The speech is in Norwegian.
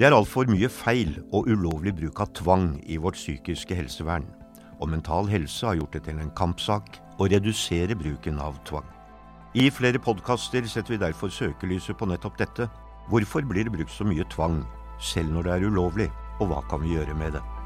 Det er altfor mye feil og ulovlig bruk av tvang i vårt psykiske helsevern, og Mental Helse har gjort det til en kampsak å redusere bruken av tvang. I flere podkaster setter vi derfor søkelyset på nettopp dette. Hvorfor blir det brukt så mye tvang, selv når det er ulovlig, og hva kan vi gjøre med det?